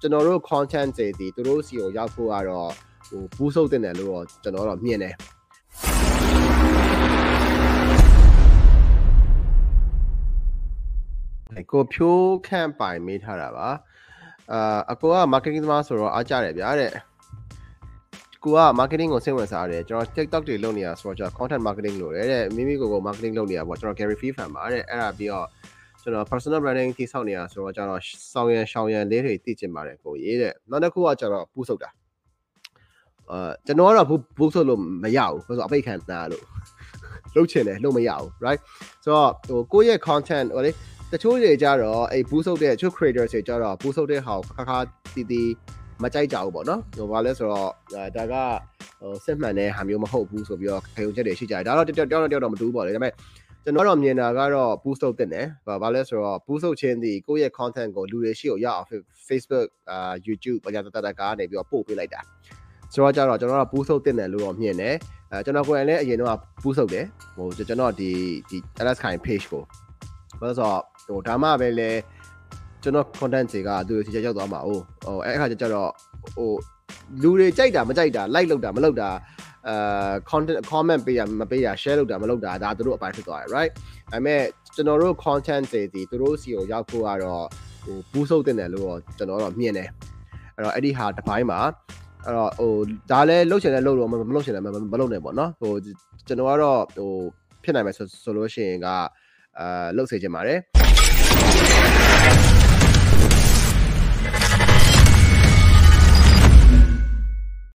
ကျွန်တော်တို့ content တွေဒီသူတို့စီကိုရောက်ဖို့ကတော့ဟိုဘူးဆုပ်တင်တယ်လို့တော့ကျွန်တော်တော့မြင်တယ်ကိုဖြိုးခန့်ပိုင်မေးထားတာပါအာအကိုက marketing သမားဆိုတော့အားကြတယ်ဗျာတဲ့ကိုက marketing ကိုစိတ်ဝင်စားတယ်ကျွန်တော် TikTok တွေလုပ်နေတာဆိုတော့ကျွန်တော် content marketing လုပ်တယ်တဲ့မိမိကိုယ်ကို marketing လုပ်နေတာပေါ့ကျွန်တော် Gary Vee fan ပါတဲ့အဲ့ဒါပြီးတော့ ကျွန်တော် personal branding တိဆောက်နေတာဆိုတော့ကျွန်တော်စောင်းရန်ရှောင်းရန်လေးတွေသိချင်ပါတယ်ကိုရေးတဲ့နောက်တစ်ခုကကျွန်တော်ပူးဆုပ်တာအာကျွန်တော်ကတော့ဘူးဘူးဆုပ်လို့မရဘူးဆိုတော့အပိတ်ခံတာလို့လုပ်ချင်တယ်လို့မရဘူး right ဆိုတော့ဟိုကိုယ့်ရဲ့ content ဟိုလေတချို့တွေကြတော့အဲ့ဘူးဆုပ်တဲ့တချို့ creators တွေကြတော့ဘူးဆုပ်တဲ့ဟာကိုခါခါတီးတီးမကြိုက်ကြဘူးပေါ့နော်ဟိုဘာလဲဆိုတော့ဒါကဟိုစစ်မှန်တဲ့ဟာမျိုးမဟုတ်ဘူးဆိုပြီးတော့ခေုံချက်တွေရှိကြတယ်ဒါတော့တယောက်တယောက်တယောက်တော့မတူဘူးပေါ့လေဒါပေမဲ့ ကျွန်တော်တော့မြင်တာကတော့ boost လုပ်တင်တယ်။ဘာလဲဆိုတော့ boost လုပ်ခြင်းဒီကိုယ့်ရဲ့ content ကိုလူတွေရှိကိုရအောင် Facebook အာ YouTube ဘာသာတတကားနေပြီးတော့ပို့ပေးလိုက်တာ။ဆိုတော့ကြတော့ကျွန်တော်က boost လုပ်တင်တယ်လို့တော့မြင်တယ်။အဲကျွန်တော်ကိုယ်တိုင်လည်းအရင်တော့ boost လုပ်တယ်။ဟိုကျွန်တော်ဒီဒီ LS Kind page ကိုဘာလို့ဆိုတော့ဟိုဒါမှပဲလေကျွန်တော် content တွေကသူတို့စီချက်ရောက်သွားမှာ။ဟိုဟိုအဲ့အခါကျတော့ဟိုလူတွေကြိုက်တာမကြိုက်တာ like လုပ်တာမလုပ်တာ အာ content comment ပေးရမပေးရ share လုပ်တာမလုပ်တာဒါတို့အပိုင်းဖြစ်သွားတယ် right ဒါပေမဲ့ကျွန်တော်တို့ content တွေဒီသူတို့စီကိုရောက်ဖို့ကတော့ဟိုဘူးဆုပ်တင်တယ်လို့တော့ကျွန်တော်တော့မြင်တယ်အဲ့တော့အဲ့ဒီဟာတစ်ပိုင်းမှာအဲ့တော့ဟိုဒါလည်းလှုပ်ချင်တယ်လှုပ်လို့မလှုပ်ချင်တယ်မလှုပ်နဲ့ပေါ့နော်ဟိုကျွန်တော်ကတော့ဟိုဖြစ်နိုင်မယ်ဆိုဆိုလို့ရှိရင်ကအာလှုပ်စေချင်ပါတယ်